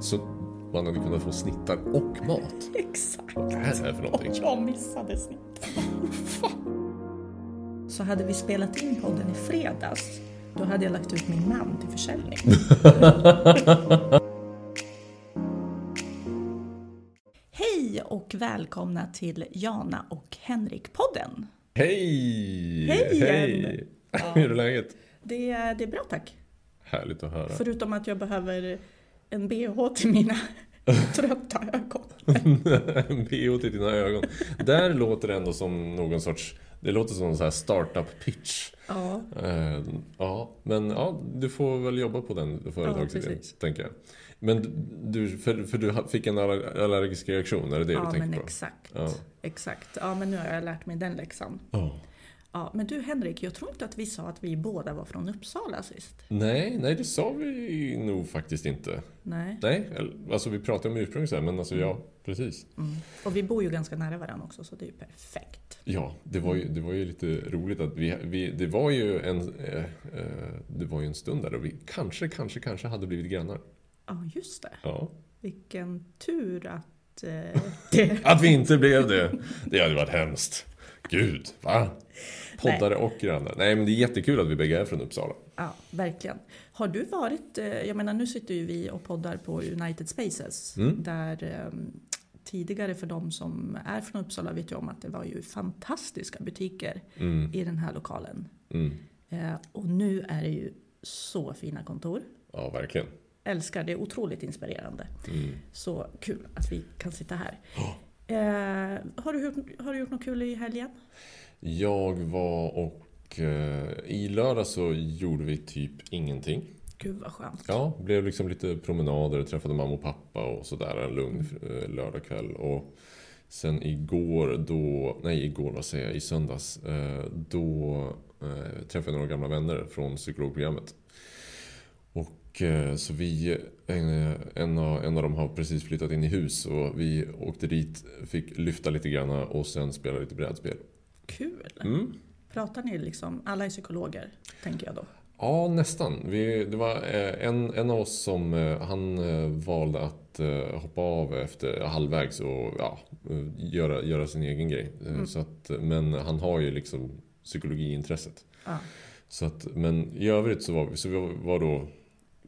Så man hade kunnat få snittar och mat. Exakt. Vad är det här för någonting? Och jag missade snitt. Så hade vi spelat in podden i fredags, då hade jag lagt ut min man till försäljning. Hej och välkomna till Jana och Henrik-podden. Hej! Hej igen! Hej! Ja. Hur är läget? Det är, det är bra tack. Härligt att höra. Förutom att jag behöver en bh till mina trötta ögon. En bh till dina ögon. Där låter det ändå som någon sorts... Det låter som en sån här startup pitch. Ja, Eh, ja, men ja, du får väl jobba på den företagsidén, precis. tänker jag. Men du, för, för du fick en aller- allergisk reaktion, är det det ja du men tänker på? exakt. Ja. Exakt. Ja, men nu har jag lärt mig den läxan. Ja. Ja, men du Henrik, jag tror inte att vi sa att vi båda var från Uppsala sist. Nej, nej, det sa vi nog faktiskt inte. Nej. Nej, alltså vi pratade om ursprung här, men alltså ja, precis. Mm. Och vi bor ju ganska nära varandra också, så det är ju perfekt. Ja, det var ju, det var ju lite roligt att vi, vi det var ju en, eh, eh, det var ju en stund där och vi kanske, kanske, kanske hade blivit grannar. Ja, just det. Ja. Vilken tur att eh, det... Att vi inte blev det, det hade varit hemskt. Gud, va? Poddare och grannar. Nej, men det är jättekul att vi bägge är från Uppsala. Ja, verkligen. Har du varit... Eh, jag menar, nu sitter ju vi och poddar på United Spaces. Mm. Där eh, tidigare, för de som är från Uppsala, vet ju om att det var ju fantastiska butiker Mm, i den här lokalen. mm. Eh, och nu är det ju så fina kontor. Ja, verkligen. Älskar, det är otroligt inspirerande. Mm. Så kul att vi kan sitta här. Eh, har, du, gjort- har du gjort något kul i helgen? Jag var och eh, i lördag så gjorde vi typ ingenting. Gud vad skönt. Ja, blev liksom lite promenader, träffade mamma och pappa och sådär en lugn eh, lördagkväll. Och sen igår då, nej igår vad säger jag, i söndags. Eh, då eh, träffade jag några gamla vänner från psykologprogrammet. Eh, så vi, en, en, av, en av dem har precis flyttat in i hus och vi åkte dit, fick lyfta lite grann och sen spela lite brädspel. Kul! Mm. Pratar ni liksom, alla är psykologer, tänker jag då. Ja, nästan. Vi, det var eh, en, en av oss som eh, han eh, valde att eh, hoppa av efter halvvägs och ja, eh, göra, göra sin egen grej. Eh, Mm. Så att, men han har ju liksom psykologiintresset. Ja. Så att, men i övrigt så var vi, så vi var då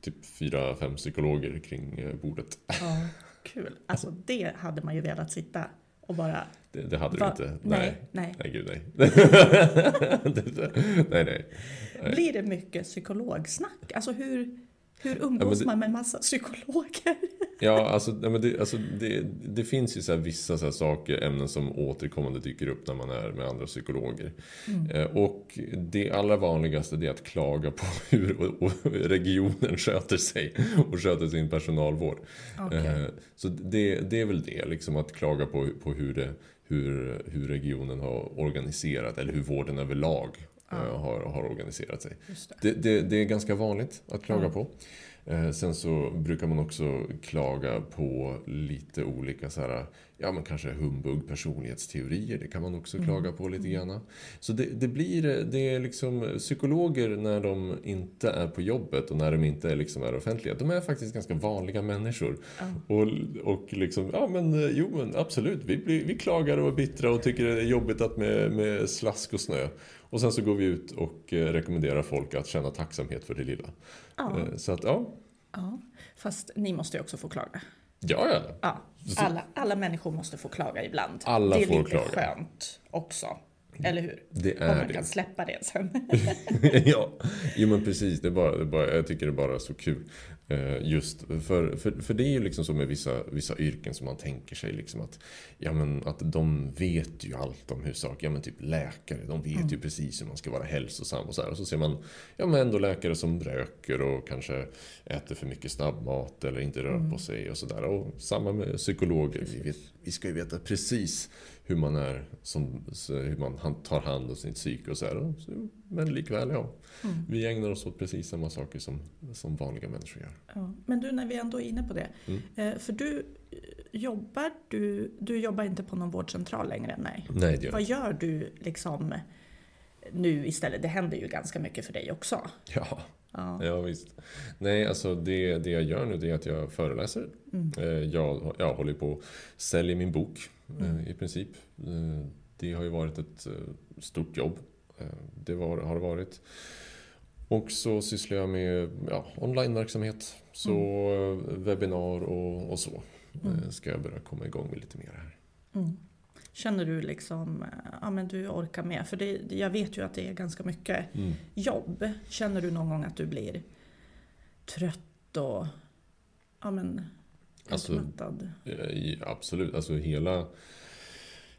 typ fyra, fem psykologer kring eh, bordet. ja. Kul! Alltså det hade man ju velat sitta och bara... Det, det hade Va? vi inte. Nej, nej. Nej, gud nej. Nej, nej. Nej. Blir det mycket psykologsnack? Alltså hur, hur Ja, umgås men det- man med massa psykologer? Ja, alltså, nej, men det, alltså det, det finns ju så vissa så saker, ämnen som återkommande dyker upp när man är med andra psykologer. Eh, och det allra vanligaste är att klaga på hur regionen sköter sig och sköter sin personalvård. Okej. Eh, så det, det är väl det, liksom att klaga på, på hur, det, hur, hur regionen har organiserat, eller hur vården överlag eh, har, har organiserat sig. Det. Det, det, det är ganska vanligt att klaga Ja. på. Eh, sen så brukar man också klaga på lite olika så här, ja men kanske humbug personlighetsteorier. Det kan man också Mm. klaga på lite grann. Så det, det blir, det är liksom psykologer när de inte är på jobbet och när de inte är, liksom är offentliga. De är faktiskt ganska vanliga människor. Ja. Och, och liksom, ja men jo men absolut, vi, blir, vi klagar och är bittra och tycker det är jobbigt att med, med slask och snö. Och sen så går vi ut och eh, rekommenderar folk att känna tacksamhet för det lilla. Eh, Så att ja, ja. Fast ni måste ju också få klaga. ja, ja. Ja, alla, alla människor måste få klaga ibland. Alla det är får lite klaga. skönt också. Eller hur? Det Om är man det. kan släppa det sen. ja, jo men precis. Det är bara, det är bara, jag tycker det är bara så kul. Eh, Just för, för, för det är ju liksom så med vissa, vissa yrken som man tänker sig liksom att, ja men att de vet ju allt om hur saker, ja men typ läkare, de vet ju precis hur man ska vara hälsosam och så här. Och så ser man, ja men ändå läkare som röker och kanske äter för mycket snabbmat eller inte rör på sig och sådär. Och samma med psykologer, vi, vet, vi ska ju veta precis hur man är, som, hur man tar hand om sitt psyke och så här. Men likväl, ja. Vi ägnar oss åt precis samma saker som, som vanliga människor gör. Ja. Men du, när vi ändå är inne på det. Mm. Eh, För du eh, jobbar, du, du jobbar inte på någon vårdcentral längre? Nej. Nej, det gör Vad gör du liksom nu istället? Det händer ju ganska mycket för dig också. Ja, Ja. Ja, visst. Nej, alltså det, det jag gör nu är att jag föreläser. Mm. Eh, Jag, jag håller på att sälja min bok Mm. i princip. Eh, Det har ju varit ett eh, stort jobb. Eh, Det var, har det varit. Och så sysslar jag med ja, onlineverksamhet. Så eh, webbinar och, och så. Mm. Eh, Ska jag börja komma igång med lite mer här. Mm. Känner du liksom, eh, ja men du orkar med? För det, jag vet ju att det är ganska mycket jobb. Känner du någon gång att du blir trött och ja men Alltså? Eh, Absolut, alltså hela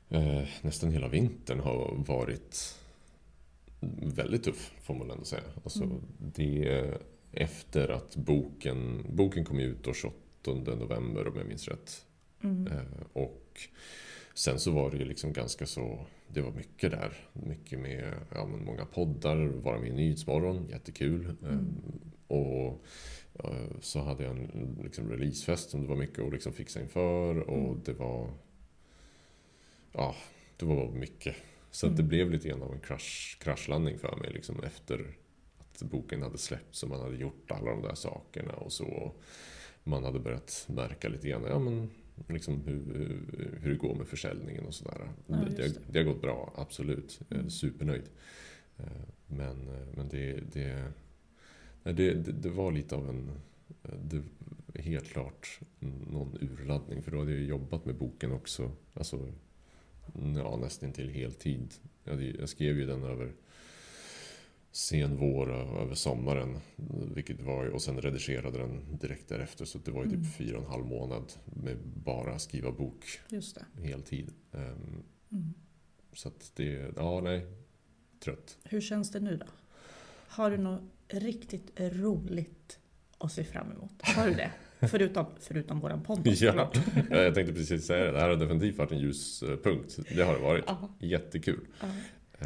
eh, nästan hela vintern har varit väldigt tuff får man ändå säga. Alltså, Mm. det efter att boken, boken kom ut då 28 november om jag minns rätt. Mm. Eh, och sen så var det ju liksom ganska så, det var mycket där. Mycket med ja, många poddar, vara med i Nyhetsmorgon, jättekul. Eh, Mm. och eh, så hade jag en liksom, releasefest som det var mycket att liksom fixa inför och Mm. det var Ja, det var mycket. Så Mm. det blev lite grann av en krasch, kraschlandning för mig liksom efter att boken hade släppts och man hade gjort alla de där sakerna och så. Man hade börjat märka lite grann, ja men liksom hur, hur det går med försäljningen och sådär. Ja, det, det. det har gått bra, absolut. Är Mm. supernöjd. Eh, Men, eh, men det, det, det, det, det var lite av en, det, helt klart någon urladdning. För då hade jag jobbat med boken också. Alltså, ja, nästan till heltid. Jag, jag skrev ju den över sen vår och över sommaren. Vilket var, och sen redigerade den direkt därefter. Så det var ju typ Mm. fyra och en halv månad med bara skriva bok Just det. heltid. Ehm, Mm. Så att det, ja nej, trött. Hur känns det nu då? Har du något riktigt roligt att se fram emot? Har du det? Förutom, förutom våran podd Ja, jag tänkte precis säga det. Det här har definitivt varit en ljuspunkt. Det har det varit. Ja, Jättekul. ja.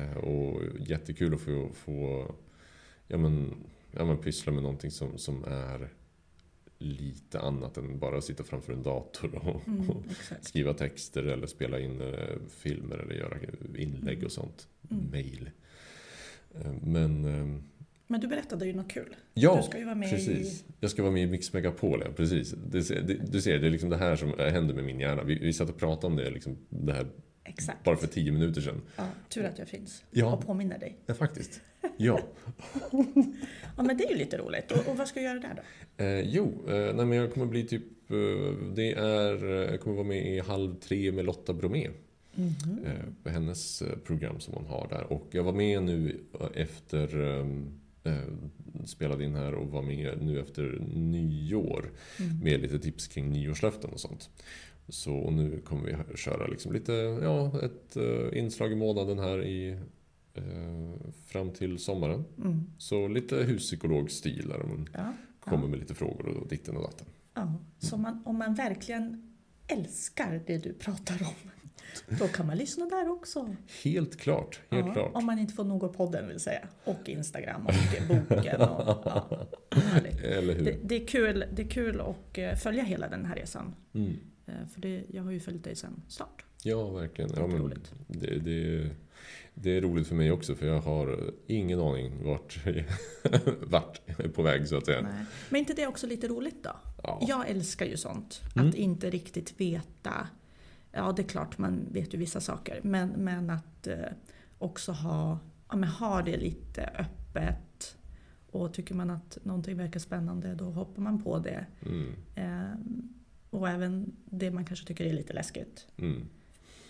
Eh, Och jättekul att få, få ja, men, ja, men pyssla med någonting som, som är lite annat än bara att sitta framför en dator och, Mm, och skriva texter eller spela in eh, filmer eller göra inlägg och sånt. Mm. Mail. Eh, Men Men du berättade ju något kul. ja, du ska ju vara med precis. i... Jag ska vara med i Mix Megapol, ja, precis. Det, ser- det, du ser, det är liksom det här som händer med min hjärna. Vi, vi satt och pratade om det, liksom, det här Exakt. bara för tio minuter sedan. Ja, tur att jag finns Ja. och påminner dig. Ja, faktiskt. Ja. Ja, men det är ju lite roligt. Och, och vad ska du göra där då? Eh, jo, eh, nej, men jag kommer bli typ... Eh, det är... eh, Jag kommer vara med i Halv tre med Lotta Bromé. Eh, på hennes program som hon har där. Och jag var med nu efter... Eh, spelade in här och var med nu efter nyår. Mm. Med lite tips kring nyårslöften och sånt. Så och nu kommer vi köra liksom lite, ja, ett eh, inslag i månaden här i... Eh, fram till sommaren. Mm. Så lite huspsykologstil där man Ja, kommer ja, med lite frågor och ditten och datten. ja. Så man, om man verkligen älskar det du pratar om, då kan man lyssna där också. Helt klart, helt Ja, klart. Om man inte får nog av podden vill säga. Och Instagram och boken. Och, ja. Eller hur? det, det, är kul, det är kul att eh, följa hela den här resan. Mm. Eh, För det, jag har ju följt dig sedan start. Ja, verkligen. Ja, men det, det, det är roligt för mig också för jag har ingen aning vart, vart jag är på väg så att säga. Nej. Men inte det också lite roligt då? Ja. Jag älskar ju sånt. Mm. Att inte riktigt veta. Ja, det är klart man vet ju vissa saker. Men, men att eh, också ha, ja, men ha det lite öppet. Och tycker man att någonting verkar spännande då hoppar man på det. Mm. Eh, och även det man kanske tycker är lite läskigt. Mm.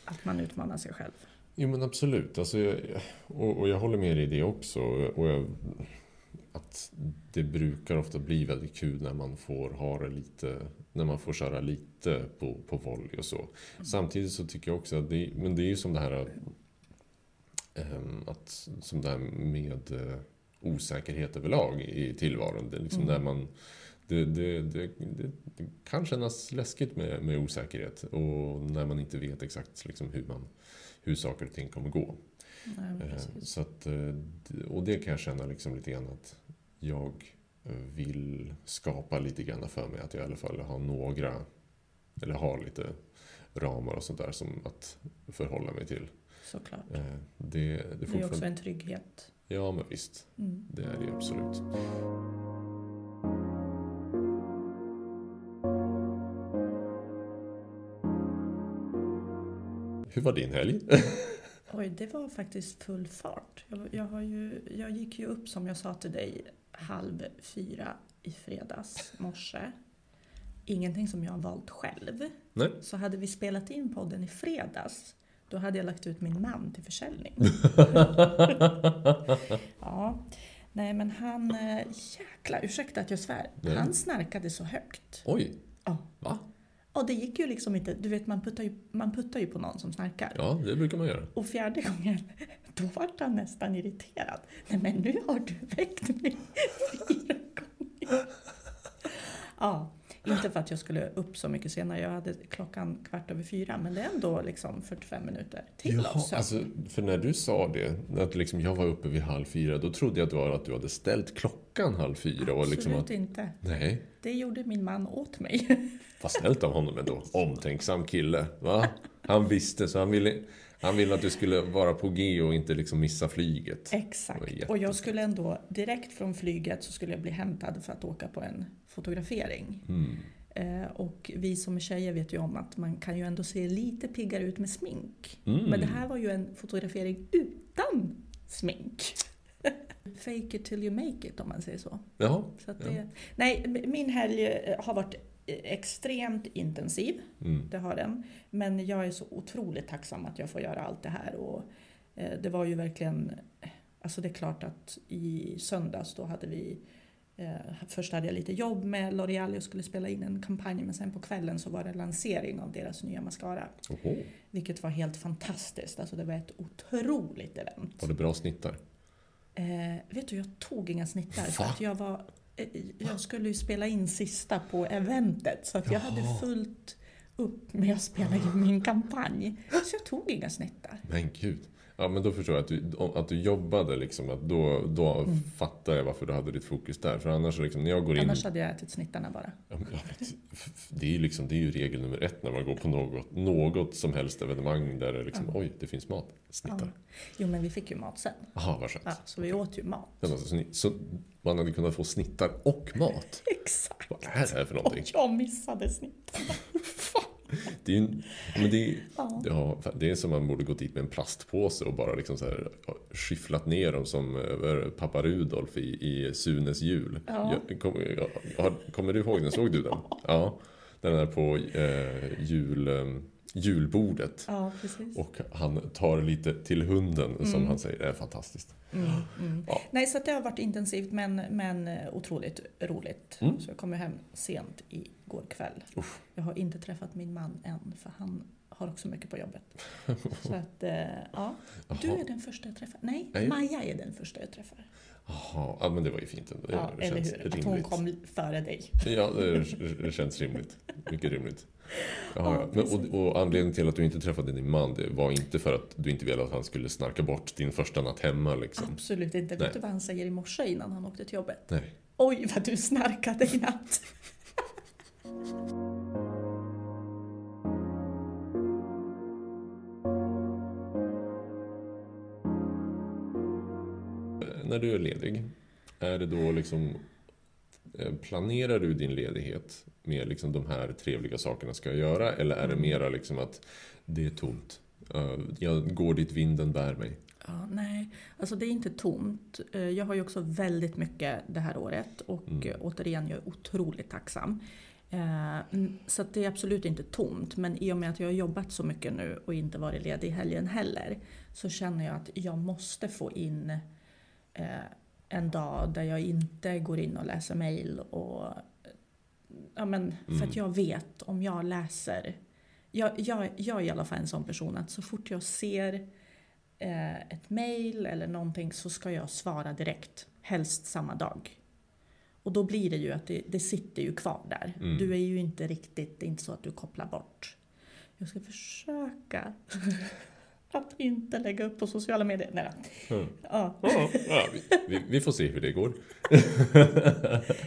Att man utmanar sig själv. Jo men absolut. Alltså, jag, och, och jag håller med dig i det också. Och jag, att det brukar ofta bli väldigt kul när man får ha lite, när man får köra lite på, på volley och så. Samtidigt så tycker jag också att det, men det är ju som det här ehm, att, som det här med eh, osäkerhet överlag i tillvaron. Det liksom Mm. när man det, det, det, det, kan kännas läskigt med, med osäkerhet och när man inte vet exakt liksom hur, man, hur saker och ting kommer gå. Nej, Eh, precis. Så att, eh, och det kan jag känna liksom lite grann att jag eh, vill skapa lite grann för mig. Att jag i alla fall har några, eller har lite ramar och sånt där som att förhålla mig till. Såklart. Eh, Det, det Det är också en trygghet. Ja, men visst. Mm. Det är det absolut. Hur var din helg? Oj, det var faktiskt full fart. Jag, jag, ju, jag gick ju upp som jag sa till dig halv fyra i fredags morse. Ingenting som jag har valt själv. Nej. Så hade vi spelat in podden i fredags, då hade jag lagt ut min man till försäljning. ja, nej men han, eh, jäklar, ursäkta att jag svär, Nej. han snarkade så högt. Oj, Ja. va? Och det gick ju liksom inte, du vet man puttar ju, man puttar ju på någon som snarkar. Ja, det brukar man göra. Och fjärde gången, då var han nästan irriterad. Nej men nu har du väckt mig fyra gånger. Ja, inte för att jag skulle upp så mycket senare. Jag hade klockan kvart över fyra, men det är ändå liksom 45 minuter till av sömn. alltså, för när du sa det, att liksom jag var uppe vid halv fyra, då trodde jag att det var att du hade ställt klockan halv fyra. Och Absolut liksom att, inte. nej, Det gjorde min man åt mig. vad snällt av honom ändå. Omtänksam kille. Va? Han visste, så han ville, han ville att du skulle vara på G och inte liksom missa flyget. Det Exakt. Och jag skulle ändå, direkt från flyget så skulle jag bli hämtad för att åka på en fotografering. Mm. Eh, och vi som är tjejer vet ju om att man kan ju ändå se lite piggare ut med smink. Mm. Men det här var ju en fotografering utan smink. Fake it till you make it om man säger så. Jaha. så att Ja. det, nej, min helg eh, har varit extremt intensiv. Mm. Det har den. Men jag är så otroligt tacksam att jag får göra allt det här. Och, eh, det var ju verkligen... Alltså det är klart att i söndags då hade vi... Eh, först hade jag lite jobb med L'Oreal och skulle spela in en kampanj. Men sen på kvällen så var det lansering av deras nya mascara. Oho. Vilket var helt fantastiskt. Alltså det var ett otroligt event. Var det bra snittar? Eh, vet du, jag tog inga snittar. För Va? att jag, var, jag skulle ju spela in sista på eventet. Så att jag hade Jaha. fullt upp med att spela in min kampanj. Så jag tog inga snittar. Men gud. Ja, men då förstår jag att du, att du jobbade liksom. Att då då Mm. fattar jag varför du hade ditt fokus där. För annars liksom, när jag går in... Annars hade jag ätit snittarna bara. Ja, men, ja, det är ju liksom, det är ju regel nummer ett när man går på något, något som helst evenemang där det liksom, Ja. oj, det finns mat. Snittar. Jo, men vi fick ju mat sen. Jaha, vad skönt. Ja, så vi åt ju mat. Men alltså, så, man hade kunnat få snittar och mat. Exakt. Vad är det här för Och någonting? jag missade snittarna. Det är, ju- men det Ja. ja, det är som man borde gått dit med en plastpåse och bara liksom så här, skyfflat ner dem som pappa Rudolf i, i Sunes jul. Ja. Jag, kom, jag, kommer du ihåg den? Såg du den? Ja. Den är på eh, jul, eh, julbordet. Ja. Och han tar lite till hunden som Mm. han säger. Det är fantastiskt. Mm, mm. Ja. Nej, så det har varit intensivt men, men eh, otroligt roligt. Mm. Så jag kom ju hem sent igår kväll. Uff. Jag har inte träffat min man än för han har också mycket på jobbet. Så att, eh, ja. Du är den första jag träffar. Nej, Nej. Maja är den första jag träffar. Jaha, ja, men det var ju fint ändå. Ja, det eller hur? Att hon rimligt. kom före dig. Ja, det, känns rimligt. Mycket rimligt. Jaha, Ja. Men, och, och anledningen till att du inte träffade din man, det var inte för att du inte ville att han skulle snarka bort din första natt hemma liksom? Absolut inte. Nej. Vet du vad han säger i morse innan han åkte till jobbet? Nej. Oj, vad du snarkade i natt. När du är ledig, är det då liksom... eh, Planerar du din ledighet med liksom de här trevliga sakerna ska jag göra? Eller är det Mm. mera liksom att det är tomt? Eh, Jag går dit vinden bär mig. Ja, nej, alltså det är inte tomt. Eh, Jag har ju också väldigt mycket det här året och Mm. återigen, jag är otroligt tacksam. Eh, mm, Så det är absolut inte tomt, men i och med att jag har jobbat så mycket nu och inte varit ledig i helgen heller så känner jag att jag måste få in eh, en dag där jag inte går in och läser mejl ja, men för Mm. att jag vet om jag läser jag, jag, jag är i alla fall en sån person att så fort jag ser eh, ett mejl eller någonting så ska jag svara direkt. Helst samma dag. Och då blir det ju att det, det sitter ju kvar där. Mm. Du är ju inte riktigt, det är inte så att du kopplar bort. Jag ska försöka att inte lägga upp på sociala medier. Nej. Mm. ja. Ja, ja, vi, vi, får se hur det går.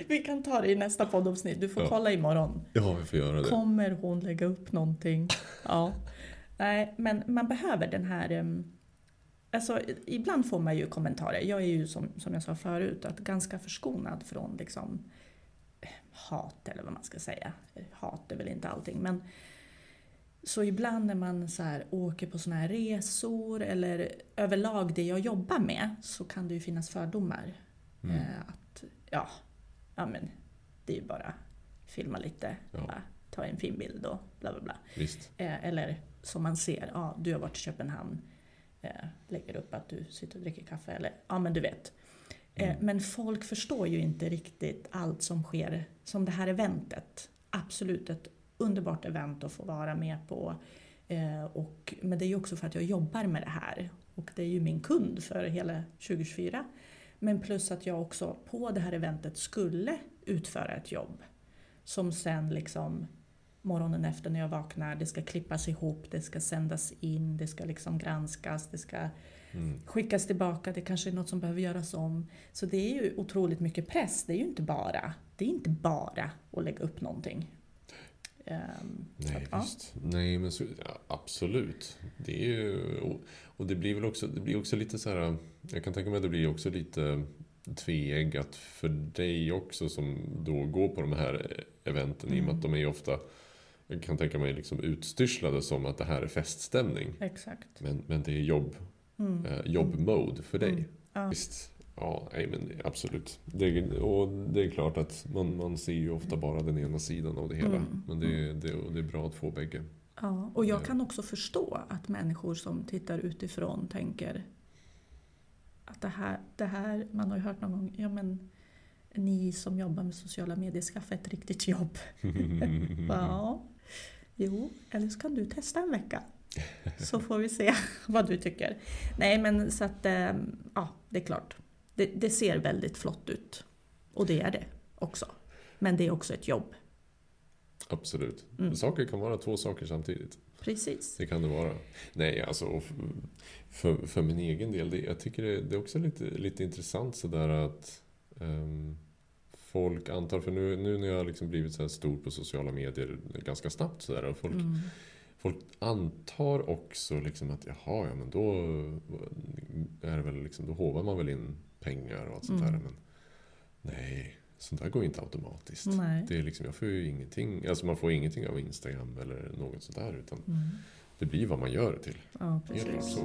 Vi kan ta det i nästa poddavsnitt. Du får Ja. kolla imorgon. Ja, vi får göra det. Kommer hon lägga upp någonting? Ja. Nej, men man behöver den här... em, Alltså, ibland får man ju kommentarer. Jag är ju som, som jag sa förut, att ganska förskonad från liksom, hat eller vad man ska säga. Hat är väl inte allting men så ibland när man så här åker på såna här resor eller överlag det jag jobbar med så kan det ju finnas fördomar. Mm. Eh, att ja, ja men det är ju bara filma lite, Ja. bara, ta en fin bild och bla bla bla. Eh, eller som man ser, ja du har varit i Köpenhamn, eh, lägger upp att du sitter och dricker kaffe eller ja men du vet. Eh, Mm. Men folk förstår ju inte riktigt allt som sker, som det här eventet. Absolut ett underbart event att få vara med på. Eh, och, men det är ju också för att jag jobbar med det här. Och det är ju min kund för hela 2024. Men plus att jag också på det här eventet skulle utföra ett jobb. Som sen liksom morgonen efter när jag vaknar, det ska klippas ihop, det ska sändas in, det ska liksom granskas, det ska Mm. skickas tillbaka, det kanske är något som behöver göras om. Så det är ju otroligt mycket press, det är ju inte bara, det är inte bara att lägga upp någonting. Så Nej, att, ja. visst. Nej, men så, ja, absolut. Det är ju, och, och det blir väl också, det blir också lite så här... Jag kan tänka mig att det blir också lite tveeggat för dig också som då går på de här eventen i och med att de är ju ofta jag kan tänka mig liksom utstyrslade som att det här är feststämning. Exakt. Men, men det är jobb, Mm. eh, jobbmode för dig. Mm. Ja. Visst. Ja, nej, men absolut. Det, och det är klart att man, man ser ju ofta bara den ena sidan av det hela. Mm. Men det, det, och det är bra att få bägge. Ja, och jag Ja. kan också förstå att människor som tittar utifrån tänker att det här, det här, man har ju hört någon gång, ja men ni som jobbar med sociala medier, skaffa ett riktigt jobb. Ja, jo, eller så kan du testa en vecka. Så får vi se vad du tycker. Nej men så att, eh, ja det är klart. Det, det ser väldigt flott ut. Och det är det också. Men det är också ett jobb. Absolut. Mm. Saker kan vara två saker samtidigt. Precis. Det kan det vara. Nej, alltså för, för min egen del, det, jag tycker det, det är också lite, lite intressant sådär att ehm, folk antar, för nu, nu när jag har liksom blivit så här stor på sociala medier ganska snabbt sådär, och folk, Mm. folk antar också liksom att jaha, ja men då är det väl liksom, då hovar man väl in pengar och allt sånt där. Mm. Men nej, sånt där går inte automatiskt. Nej. Det är liksom, jag får ingenting, alltså man får ingenting av Instagram eller något sånt där. Utan Mm. det blir vad man gör det till. Ja, precis.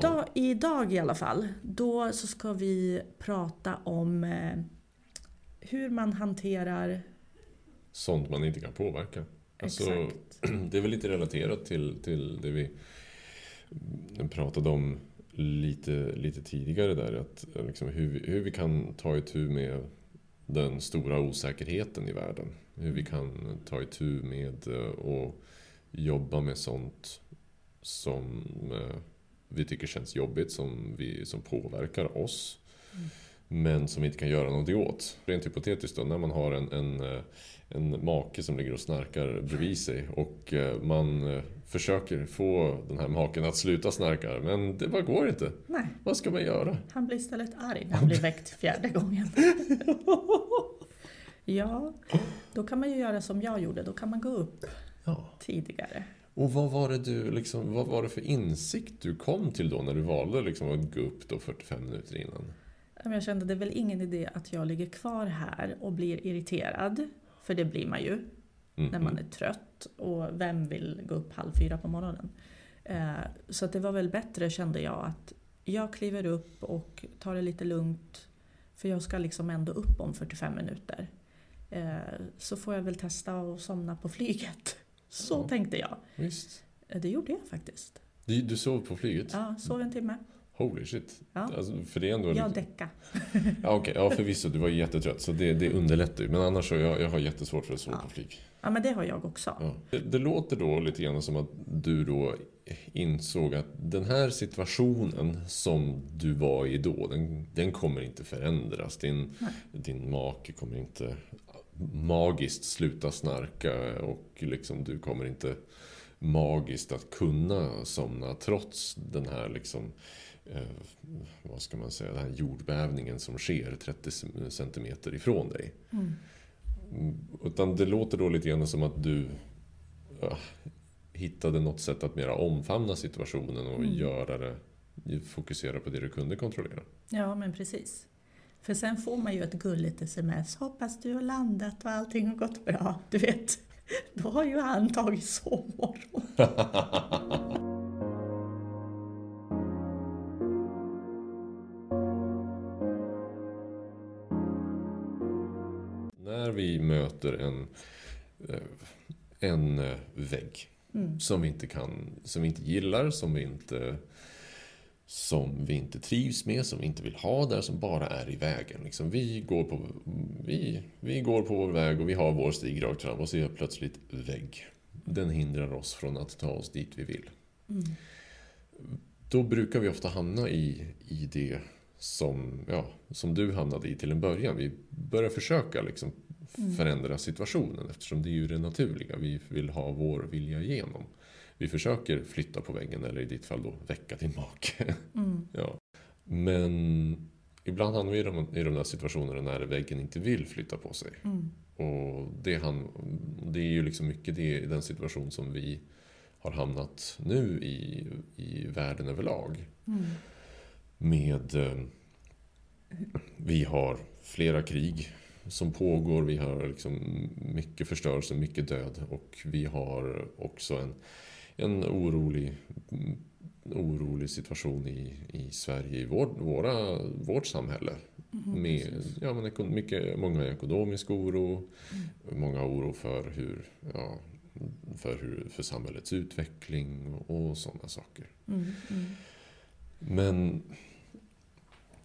Idag, idag i alla fall, då så ska vi prata om eh, hur man hanterar... Sånt man inte kan påverka. Alltså, exakt. det är väl lite relaterat till, till det vi pratade om lite, lite tidigare där. Att liksom hur, vi, hur vi kan ta itu med den stora osäkerheten i världen. Hur vi kan ta itu med eh, och jobba med sånt som eh, vi tycker känns jobbigt, som, vi, som påverkar oss. Mm. Men som vi inte kan göra någonting åt. Rent hypotetiskt då, när man har en, en, eh, en make som ligger och snarkar bredvid sig och eh, man eh, försöker få den här maken att sluta snarka men det bara går inte. Nej, Vad ska man göra? han blir istället arg när han blir väckt fjärde gången. ja, då kan man ju göra som jag gjorde, då kan man gå upp Ja. tidigare. Och vad var det du liksom, vad var det för insikt du kom till då när du valde liksom att gå upp då 45 minuter innan? Jag kände det är väl ingen idé att jag ligger kvar här och blir irriterad. För det blir man ju Mm, när man är trött. Och vem vill gå upp halv fyra på morgonen? Eh, så att det var väl bättre kände jag att jag kliver upp och tar det lite lugnt. För jag ska liksom ändå upp om 45 minuter. Eh, så får jag väl testa att somna på flyget. Så Ja. tänkte jag. Visst. Eh, Det gjorde jag faktiskt. Du, du sov på flyget? Ja, sov en timme. Holy shit. Ja. Alltså, för det är ändå Jag liksom, däckade. ja, okej, ja förvisso, du var jättetrött så det, det underlättar ju. Men annars så jag, jag har jättesvårt för att sova Ja. på flyg. Ja, men det har jag också. Ja. Det, det låter då lite grann som att du då insåg att den här situationen som du var i då, den, den kommer inte förändras. Din, Nej. din make kommer inte magiskt sluta snarka och liksom du kommer inte magiskt att kunna somna trots den här liksom eh, vad ska man säga, den här jordbävningen som sker 30 centimeter ifrån dig. Mm. Utan det låter då lite grann som att du ja, hittade något sätt att mera omfamna situationen och Mm. göra det, fokusera på det du kunde kontrollera. Ja, men precis. För sen får man ju ett gulligt sms. Hoppas du har landat och allting har gått bra. Du vet, då har ju han tagit sovmorgon. När vi möter en, eh, en eh, vägg Mm. som vi inte kan, som vi inte gillar, som vi inte som vi inte trivs med, som vi inte vill ha där, som bara är i vägen. Liksom, vi, går på, vi, vi går på vår väg och vi har vår stig rakt fram och så är plötsligt vägg. Den hindrar oss från att ta oss dit vi vill. Mm. Då brukar vi ofta hamna i, i det som, ja, som du hamnade i till en början. Vi börjar försöka liksom Mm. förändra situationen eftersom det är ju det naturliga. Vi vill ha vår vilja igenom. Vi försöker flytta på väggen eller i ditt fall då väcka din make. Mm. ja. Men ibland hamnar vi i de, i de där situationerna när väggen inte vill flytta på sig. Mm. Och det, han, det är ju liksom mycket det, i den situation som vi har hamnat nu i, i världen överlag. Mm. Med... Eh, vi har flera krig som pågår, vi har liksom mycket förstörelse, mycket död och vi har också en, en orolig, orolig situation i, i Sverige, i vår, våra, vårt samhälle. Mm. Med Precis. ja, men mycket, många ekonomisk oro, många oro för hur, ja, för, hur, för samhällets utveckling och sådana saker. Mm. Mm. Men...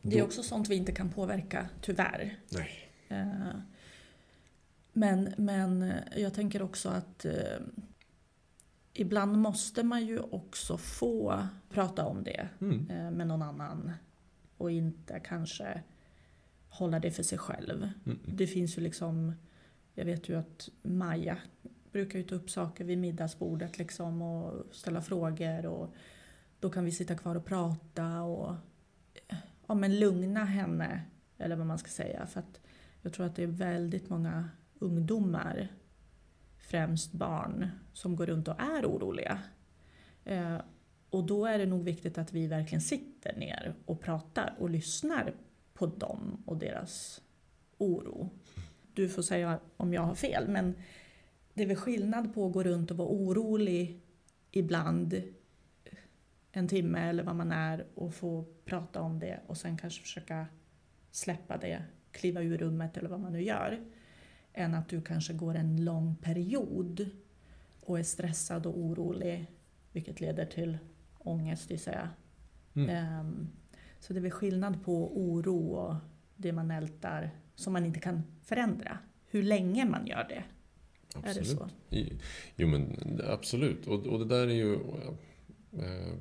Det är också sånt vi inte kan påverka, tyvärr. Nej. Eh, Men, men jag tänker också att eh, ibland måste man ju också få prata om det Mm. eh, med någon annan och inte kanske hålla det för sig själv. Mm. Det finns ju liksom, jag vet ju att Maja brukar ju ta upp saker vid middagsbordet liksom och ställa frågor och då kan vi sitta kvar och prata och ja, men lugna henne, eller vad man ska säga. För att jag tror att det är väldigt många ungdomar, främst barn, som går runt och är oroliga. Eh, och då är det nog viktigt att vi verkligen sitter ner och pratar och lyssnar på dem och deras oro. Du får säga om jag har fel, men det är väl skillnad på att gå runt och vara orolig ibland en timme eller vad man är och få prata om det och sen kanske försöka släppa det, kliva ur rummet eller vad man nu gör. Än att du kanske går en lång period och är stressad och orolig vilket leder till ångest gissar jag. Mm. Ehm, Så det är väl skillnad på oro och det man ältar som man inte kan förändra. Hur länge man gör det. Är det så? I- Jo men absolut. Och, och det där är ju... Eh,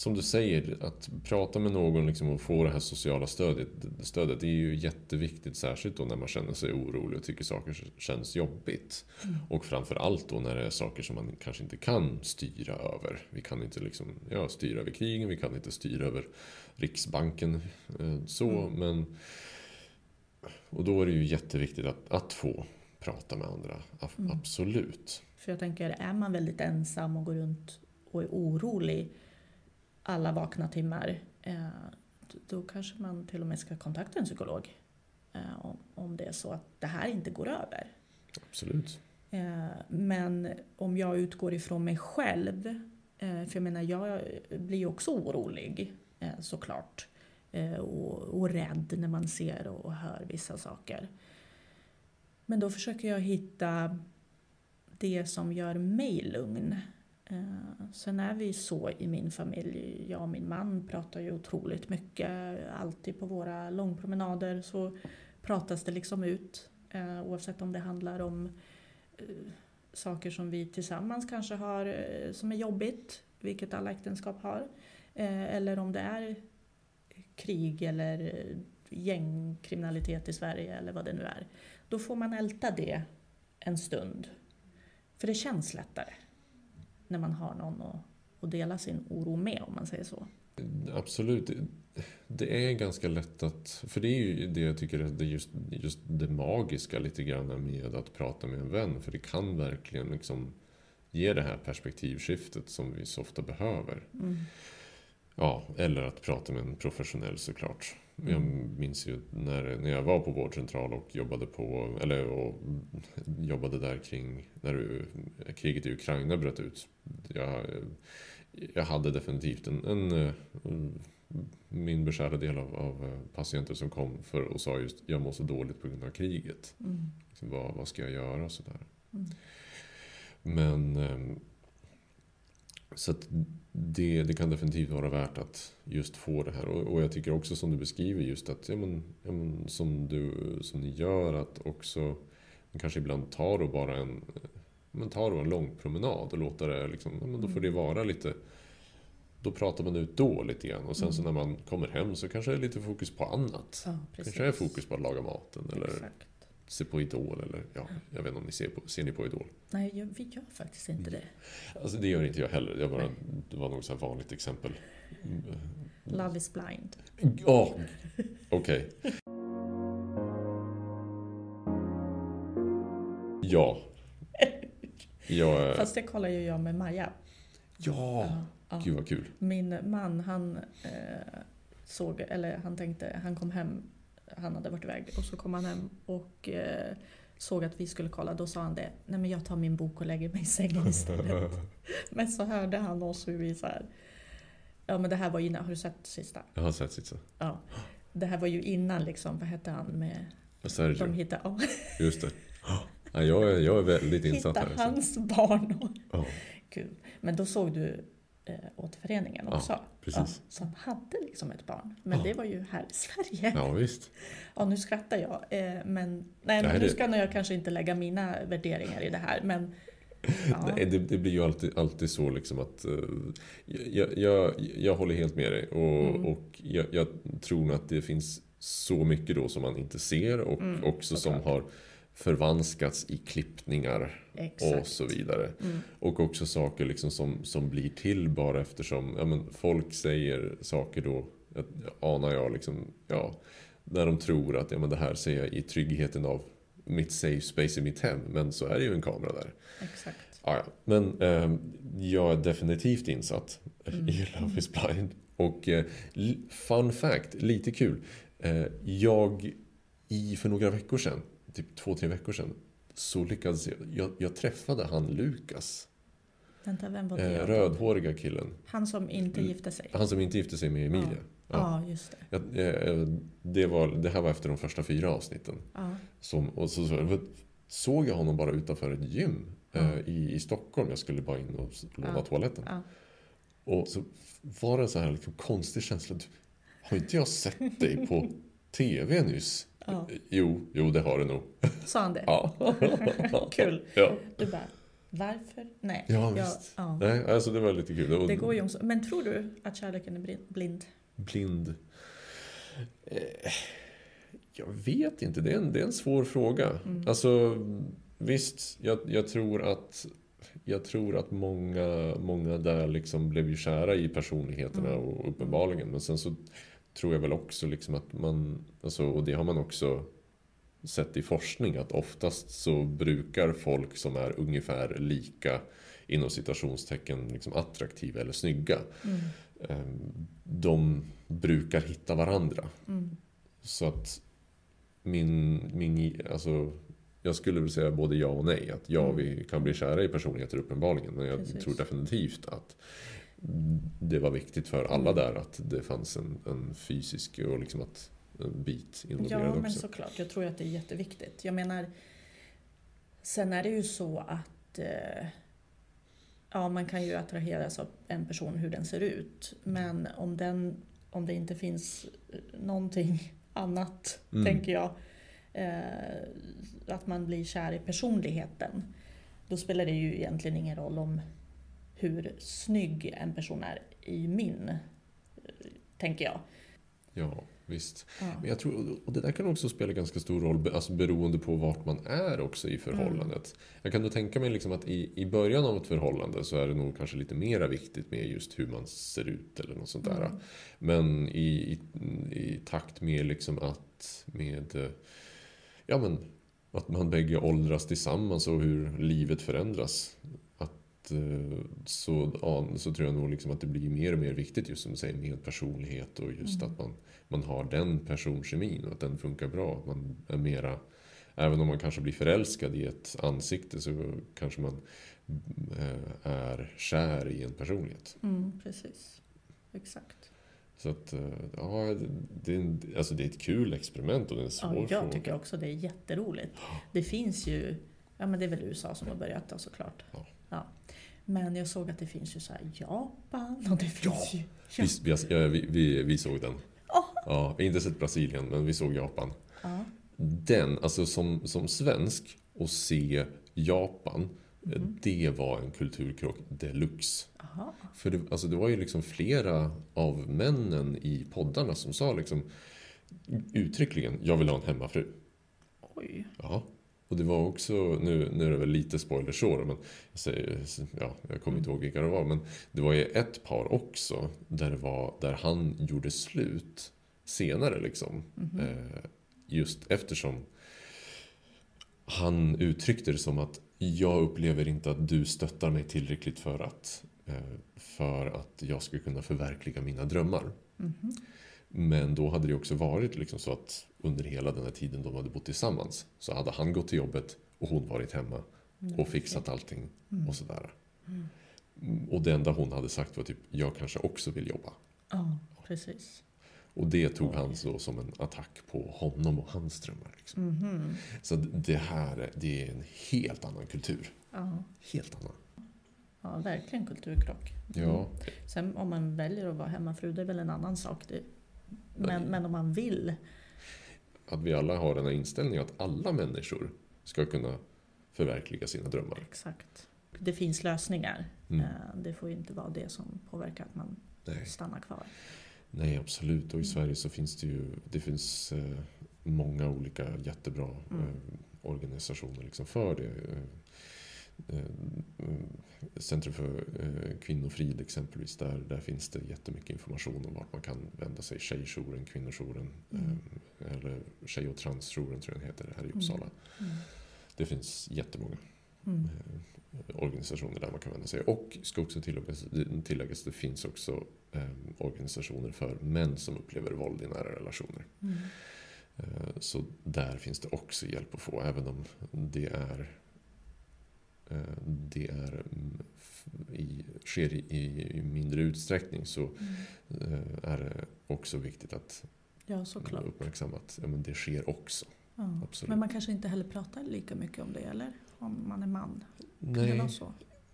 som du säger, att prata med någon liksom och få det här sociala stödet, stödet det är ju jätteviktigt. Särskilt då när man känner sig orolig och tycker saker känns jobbigt. Mm. Och framförallt då när det är saker som man kanske inte kan styra över. Vi kan inte liksom, ja, styra över krigen, vi kan inte styra över Riksbanken. eh, Så, Mm. men... Och då är det ju jätteviktigt att, att få prata med andra. Mm. Absolut. För jag tänker, är man väldigt ensam och går runt och är orolig alla vakna timmar, eh, då kanske man till och med ska kontakta en psykolog. Eh, om, det är så att det här inte går över. Absolut. Eh, Men om jag utgår ifrån mig själv, för jag menar jag blir också orolig såklart. Och, och rädd när man ser och hör vissa saker. Men då försöker jag hitta det som gör mig lugn. Eh, sen är vi så i min familj, jag och min man pratar ju otroligt mycket. Alltid på våra långpromenader så pratas det liksom ut. Eh, oavsett om det handlar om eh, saker som vi tillsammans kanske har som är jobbigt, vilket alla äktenskap har. Eller om det är krig eller gängkriminalitet i Sverige eller vad det nu är. Då får man älta det en stund. För det känns lättare när man har någon att, att dela sin oro med om man säger så. Absolut. det är ganska lätt att... För det är ju det jag tycker är det just, just det magiska lite grann med att prata med en vän. För det kan verkligen liksom ge det här perspektivskiftet som vi så ofta behöver. Mm. Ja, eller att prata med en professionell såklart. Jag Mm. minns ju när, när jag var på vårdcentral och jobbade på, eller och jobbade där kring när kriget i Ukraina bröt ut. Jag, jag hade definitivt en, en, eh, min beskärda del av, av eh, patienter som kom för och sa just jag mår så dåligt på grund av kriget. Mm. Liksom, vad, vad ska jag göra? och Sådär. Mm. Men ehm, så det, det kan definitivt vara värt att just få det här. Och, och jag tycker också som du beskriver just att, ja men, ja men, som, du, som ni gör, att också kanske ibland tar då bara en, men tar då en lång promenad och låter det liksom, ja, men då får det vara lite då pratar man ut då lite grann och sen så när man kommer hem så kanske det är lite fokus på annat. Ja. Kanske är fokus på att laga maten eller Exakt. Se på Idol eller ja, jag vet inte om ni ser på, ser ni på Idol? Nej, jag- vi gör faktiskt inte det. Alltså det gör inte jag heller. Jag bara, det var nog så här vanligt exempel. Love is blind. Ja, okej. Ja. Jag, Fast det kollar ju jag med Maja. ja, Ja, ja. gud vad kul. Min man, han eh, såg, eller han tänkte, han kom hem, han hade varit iväg och så kom han hem och eh, såg att vi skulle kolla. Då sa han det, nej men jag tar min bok och lägger mig i sängen istället. men så hörde han oss hur vi så här, ja men det här var innan, har du sett sista? Jag har sett sitt Ja. Det här var ju innan liksom, vad hette han med, de Sergio, hittade, ja, just det. Ja, jag, är, jag är väldigt insatt här. så- hans barn. Och, Ja, kul. Men då såg du eh, återföreningen Ja, också. Precis. så han hade liksom ett barn. Men Ja. det var ju här i Sverige. ja, visst. Ja, nu skrattar jag. Eh, men nej, Nej, nu det- ska nog jag kanske inte lägga mina värderingar i det här. Men ja, Nej, det, det blir ju alltid, alltid så liksom att eh, jag, jag, jag håller helt med dig och, Mm. och jag, jag tror nog att det finns så mycket då som man inte ser och Mm, också som har förvanskats i klippningar och exakt. så vidare. Mm, Och också saker liksom som, som blir till bara eftersom ja, men folk säger saker då, jag, anar jag, liksom, ja, när de tror att ja, men det här ser jag i tryggheten av mitt safe space i mitt hem. Men så är det ju en kamera där. exakt. Ja, ja. Men eh, jag är definitivt insatt Mm. i Love is blind. Och eh, fun fact, lite kul. Eh, jag, i, för några veckor sedan, typ två, tre veckor sedan, så lyckades jag, jag, jag träffade han Lukas. Vänta, vem var det? Eh, rödhåriga killen. Han som inte gifte sig. Han som inte gifte sig med Emilia. Ja, just det. Jag, eh, det, var, det här var efter de första fyra avsnitten. Ja, Som, och så, så såg jag honom bara utanför ett gym eh, Ja. i, i Stockholm. Jag skulle bara in och låna Ja. toaletten. ja. Och så var det en så här liksom konstig känsla. Har inte jag sett dig på TV nyss? Ja. Jo, jo det har du nog. Sa han det? Ja. Kul. Ja, Du bara, varför? Nej. ja Jag- visst. ja. Nej, alltså det var lite kul. Det går ju om så. Men tror du att kärleken är blind? Blind. Eh, jag vet inte, det är en, det är en svår fråga. Mm. Alltså visst, jag, jag tror att jag tror att många, många där liksom blev ju kära i personligheterna Mm. och uppenbarligen. Men sen så tror jag väl också liksom att man, alltså, och det har man också sett i forskning, att oftast så brukar folk som är ungefär lika inom citationstecken liksom attraktiva eller snygga Mm. eh, de brukar hitta varandra. Mm. Så att min, min alltså, jag skulle väl säga både ja och nej. Att ja, Mm. vi kan bli kära i personligheter uppenbarligen. Men jag Precis. tror definitivt att det var viktigt för alla Mm. där att det fanns en, en fysisk och liksom att en bit involverad Ja, men också. såklart. Jag tror att det är jätteviktigt. Jag menar, sen är det ju så att eh, ja, man kan ju attraheras av en person hur den ser ut. Men om, den, om det inte finns eh, någonting annat, Mm. tänker jag, eh, att man blir kär i personligheten, då spelar det ju egentligen ingen roll om hur snygg en person är i min, tänker jag. Ja, visst. Ja. Men jag tror, och det där kan också spela ganska stor roll alltså beroende på vart man är också i förhållandet. Jag kan då tänka mig liksom att i, i början av ett förhållande så är det nog kanske lite mera viktigt med just hur man ser ut eller något sånt där. Mm. Men i, i, i takt med liksom att med ja men att man bägge åldras tillsammans och hur livet förändras. Eh, så, så tror jag nog liksom att det blir mer och mer viktigt just som du säger med personlighet och just Mm. att man, man har den personkemin och att den funkar bra. Att Man är mera, även om man kanske blir förälskad i ett ansikte så kanske man eh, är kär i en personlighet. Mm, precis. Exakt. Så att, eh, ja, det är, alltså det är ett kul experiment och det är en svår Ja, jag fråga. tycker också det är jätteroligt. Det finns ju, ja men det är väl USA som har börjat då såklart. Ja. Ja. Men jag såg att det finns ju så här Japan och det finns ju... Ja. Vi, vi, vi, vi, vi såg den. Åh! Ja, vi har inte sett Brasilien, men vi såg Japan. Ja. Den, alltså som, som svensk, och se Japan, Mhm. det var en kulturkrock deluxe. Aha. För det, alltså det var ju liksom flera av männen i poddarna som sa liksom uttryckligen, jag vill ha en hemmafru. Oj. Ja. Och det var också, nu, nu är det väl lite spoilers så men jag, säger, ja, jag kommer inte ihåg vilka det var. Men det var ju ett par också där, var, där han gjorde slut senare liksom. Mhm. Eh, just eftersom han uttryckte det som att jag upplever inte att du stöttar mig tillräckligt för att, eh, för att jag ska kunna förverkliga mina drömmar. Mhm. Men då hade det också varit liksom så att under hela den här tiden de hade bott tillsammans så hade han gått till jobbet och hon varit hemma och fixat allting Mm. och sådär. Mm. Mm, Och det enda hon hade sagt var typ jag kanske också vill jobba. Ja, precis. Och det tog han så som en attack på honom och hans drömmar. Liksom. Mhm. Så det här är- det är en helt annan kultur. Ja. Helt annan. ja, verkligen kulturkrock. Ja, Sen om man väljer att vara hemmafru, det är väl en annan sak. Det, men, men om man vill. att vi alla har den här inställningen att alla människor ska kunna förverkliga sina drömmar. Exakt. Det finns lösningar. Mm. Eh, Det får ju inte vara det som påverkar att man Nej. stannar kvar. Nej, absolut. Och i Mm. Sverige så finns det ju det finns, eh, många olika jättebra Mm. eh, organisationer liksom för det. Eh, Centrum för eh, kvinnofrid exempelvis, där, där finns det jättemycket information om vart man kan vända sig. Tjejjouren, kvinnojouren, Mm. eh, eller tjej och transjouren tror jag den heter här i Mm. Uppsala. Mm. Det finns jättemånga Mm. organisationer där man kan vända sig. Och ska också tilläggas, tilläggas det finns också organisationer för män som upplever våld i nära relationer. Mm. Så där finns det också hjälp att få, även om det är det är, mm, i, sker i, i mindre utsträckning så Mm. eh, är det också viktigt att Ja, såklart. uppmärksamma att ja, men det sker också. Ja. Men man kanske inte heller pratar lika mycket om det, eller? Om man är man. Kan det Nej, vara så?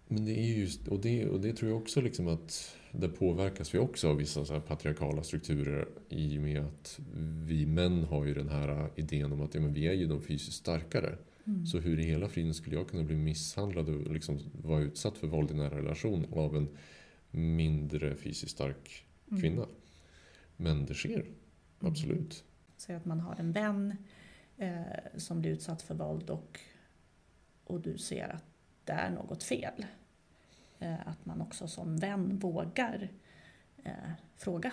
Men det är just, och det, och det tror jag också liksom att det påverkas vi också av vissa så patriarkala strukturer i och med att vi män har ju den här idén om att ja, men vi är ju de fysiskt starkare. Mm. Så hur i hela friden skulle jag kunna bli misshandlad och liksom vara utsatt för våld i nära relation av en mindre fysiskt stark Mm. kvinna? Men det sker, absolut. Säg att man har en vän eh, som blir utsatt för våld och, och du ser att det är något fel. Eh, att man också som vän vågar eh, fråga.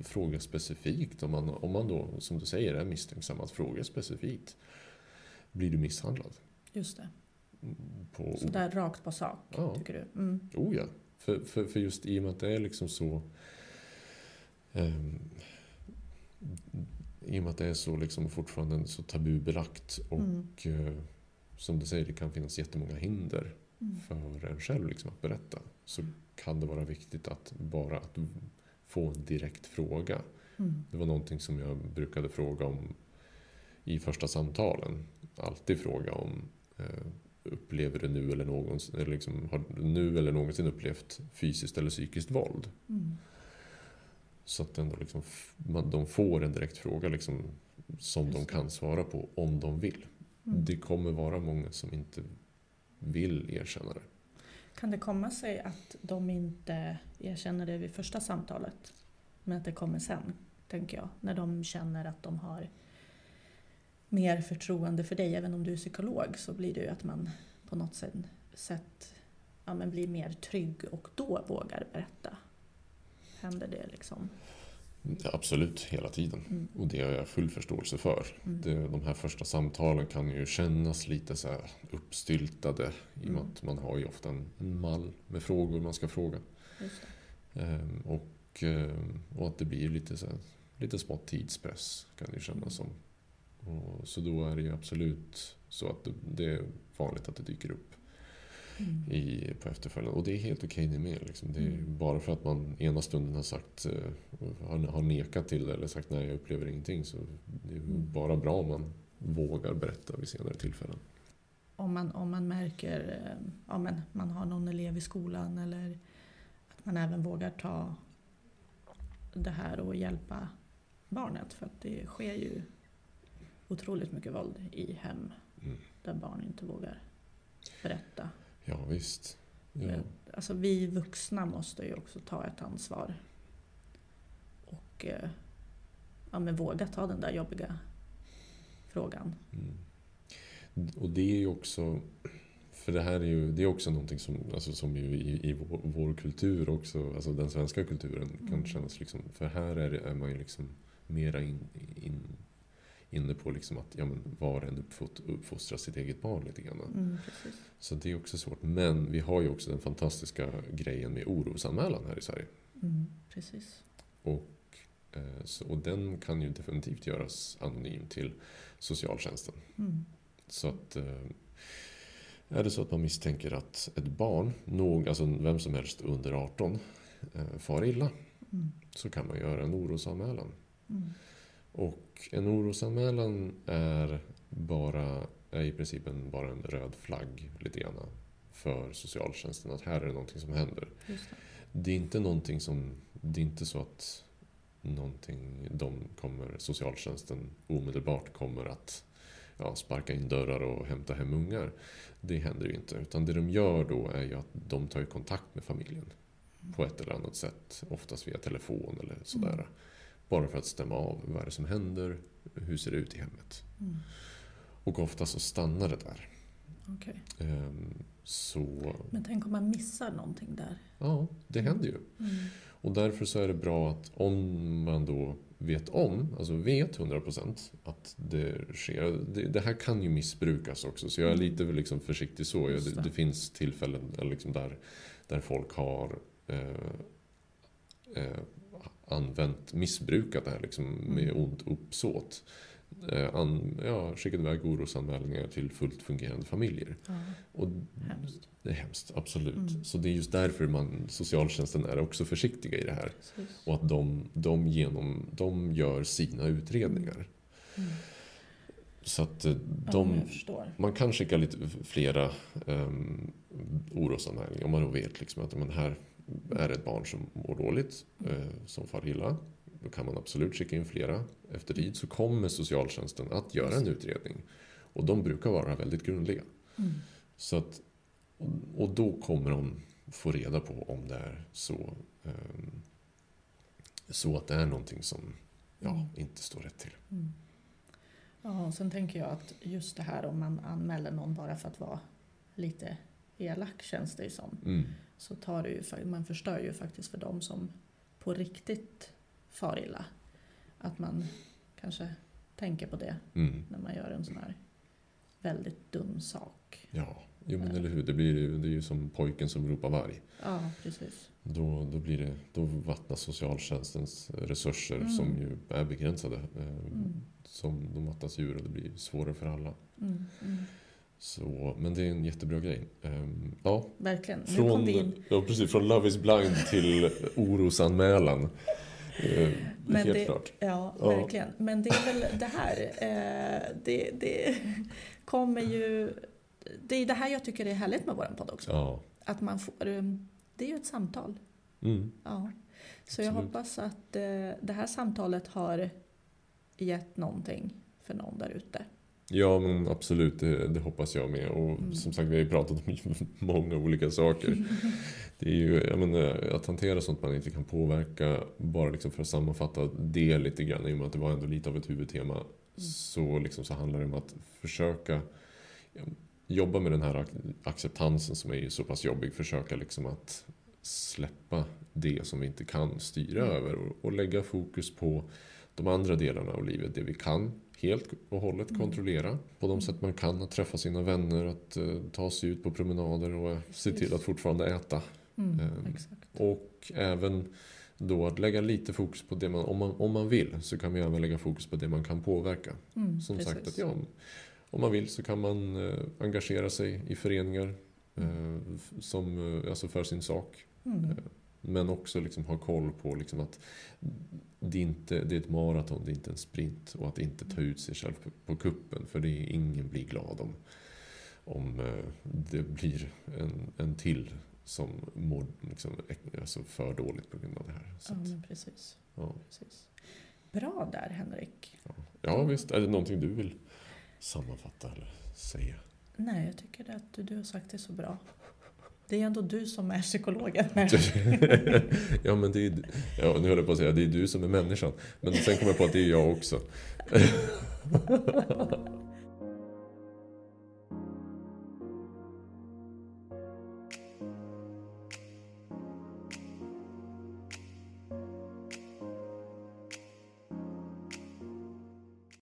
Fråga specifikt, om man, om man då som du säger är misstänksam, att fråga specifikt. Blir du misshandlad? Just det. På, Så där rakt på sak, Ja. tycker du? Mm. Oh ja. För, för, för just i och med att det är liksom så... ehm, I och med att det är så liksom fortfarande så tabubelagt och Mm. eh, som du säger, det kan finnas jättemånga hinder Mm. för en själv liksom att berätta. Så kan det vara viktigt att bara att få en direkt fråga. Mm. Det var någonting som jag brukade fråga om i första samtalen. Alltid fråga om eh, upplever du nu eller, någonsin, eller liksom, har du nu eller någonsin upplevt fysiskt eller psykiskt våld? Mm. Så att ändå liksom, man, de får en direkt fråga liksom, som de Just det. kan svara på om de vill. Mm. Det kommer vara många som inte vill erkänna det. Kan det komma sig att de inte erkänner det vid första samtalet, men att det kommer sen? tänker jag. När de känner att de har mer förtroende för dig. Även om du är psykolog så blir det ju att man på något sätt, sätt ja, men blir mer trygg och då vågar berätta. Händer det liksom? Absolut, hela tiden. Mm. Och det har jag full förståelse för. Mm. Det, de här första samtalen kan ju kännas lite så här uppstyltade. I och med Mm. att man har ju ofta en, en mall med frågor man ska fråga. Ehm, och, ehm, och att det blir lite, så här, lite smått tidspress kan det ju kännas som. Och, så då är det ju absolut så att det, är vanligt att det dyker upp Mm. i, på efterföljande. Och det är helt okej det med. Liksom. Det är Mm. bara för att man ena stunden har sagt eh, har, har nekat till det eller sagt nej jag upplever ingenting. Så det är Mm. bara bra om man vågar berätta vid senare tillfällen. Om man, om man märker eh, ja, men man har någon elev i skolan eller att man även vågar ta det här och hjälpa barnet. För att det sker ju otroligt mycket våld i hem Mm. där barn inte vågar berätta. Ja visst. Ja. Alltså vi vuxna måste ju också ta ett ansvar. Och eh, ja, men våga ta den där jobbiga frågan. Mm. Och det är ju också för det här är ju det är också någonting som, alltså, som i, i vår, vår kultur också, alltså den svenska kulturen kan Mm. kännas liksom, för här är, är man ju liksom mera in, in, inne på liksom att ja, men var en uppfostrar sitt eget barn lite grann. Mm. Så det är också svårt. Men vi har ju också den fantastiska grejen med orosanmälan här i Sverige. Mm, precis. Och, eh, så, och den kan ju definitivt göras anonym till socialtjänsten. Mm. Så att eh, är det så att man misstänker att ett barn, nog, alltså vem som helst under 18, eh, far illa Mm. så kan man göra en orosanmälan. Mm. Och en orosanmälan är, bara, är i princip en, bara en röd flagg lite grann för socialtjänsten att här är det någonting som händer. Det. Det är inte någonting som, det är inte så att någonting, de kommer, socialtjänsten omedelbart kommer att ja, sparka in dörrar och hämta hem ungar. Det händer ju inte. Utan det de gör då är ju att de tar kontakt med familjen på ett eller annat sätt. Oftast via telefon eller sådär. Mm. Bara för att stämma av vad är det som händer, hur ser det ut i hemmet. Mm. Och ofta så stannar det där. Okej. Ehm, Så Men tänk om man missar någonting där. ja, det händer ju. Mm. Och därför så är det bra att om man då vet om, alltså vet 100% att det sker. Det, det här kan ju missbrukas också så jag är lite liksom försiktig så. Jag, det. det finns tillfällen liksom där, där folk har eh, eh, använt, missbrukat det här liksom med Mm. ont uppsåt. Eh, an, ja, skickat iväg orosanmälningar till fullt fungerande familjer. Ja, Och hemskt. det är hemskt, absolut. Mm. Så det är just därför man, socialtjänsten är också försiktiga i det här. Precis. Och att de, de, genom, de gör sina utredningar. Mm. Så att eh, Ja, de, förstår. man kan skicka lite flera um, orosanmälningar om man då vet liksom att men här är ett barn som mår dåligt, eh, som far illa. Då kan man absolut skicka in flera. Efter tid så kommer socialtjänsten att göra en utredning. Och de brukar vara väldigt grundliga. Mm. Så att, och då kommer de få reda på om det är så, ehm, så att det är någonting som ja, Mm. inte står rätt till. Mm. Ja, och sen tänker jag att just det här om man anmäler någon bara för att vara lite elak känns det ju som. Mm. Så tar det ju, man förstör ju faktiskt för de som på riktigt far illa. Att man kanske tänker på det Mm. när man gör en sån här väldigt dum sak. Ja, jo, men eller hur. Det, blir, det är ju som pojken som ropar varg. Ja, precis. Då, då, blir det, då vattnas socialtjänstens resurser Mm. som ju är begränsade. Eh, Mm. Som de mattas ur och det blir svårare för alla. Mm. Så, men det är en jättebra grej. Ehm, ja, Verkligen. Nu Från, kom vi in. ja, precis, från Love is blind till orosanmälan. Eh, Men helt det- klart. Ja, Ja. verkligen. Men det är väl det här. Eh, det, det kommer ju... Det är det här jag tycker är härligt med vår podd också. Ja. Att man får... eh, Det är ju ett samtal. Mm. Ja. Så jag Absolut. hoppas att eh, det här samtalet har gett någonting för någon där ute. Ja men absolut, det, det hoppas jag med. Och Mm. som sagt vi har ju pratat om många olika saker. Det är ju, menar, att hantera sånt man inte kan påverka, bara liksom för att sammanfatta det lite grann, i och med att det var ändå lite av ett huvudtema, så, liksom, så handlar det om att försöka jobba med den här ac- acceptansen som är ju så pass jobbig. Försöka liksom att släppa det som vi inte kan styra Mm. över och, och lägga fokus på de andra delarna av livet, det vi kan helt och hållet Mm. kontrollera på de sätt man kan. Att träffa sina vänner, att eh, ta sig ut på promenader och eh, se till att fortfarande äta. Mm, exakt. Och även då att lägga lite fokus på det man, om man, om man vill, så kan vi även lägga fokus på det man kan påverka. Mm, Som precis. sagt, att ja, om man vill så kan man eh, engagera sig i föreningar eh, f- som, eh, alltså för sin sak. Mm. Men också liksom ha koll på liksom att det, inte, det är ett maraton, det är inte en sprint. Och att inte ta ut sig själv på, kuppen. För det är ingen blir glad om, om eh, det blir en, en till som mår liksom, alltså för dåligt på grund av det här. Så Ja, men precis. ja. precis. Bra där Henrik. ja visst, är det någonting du vill sammanfatta eller säga? Nej, jag tycker att du, du har sagt det så bra. Det är ändå du som är psykologen. Ja men det är, ja, nu höll jag på att säga det är du som är människan. Men sen kom jag på att det är jag också.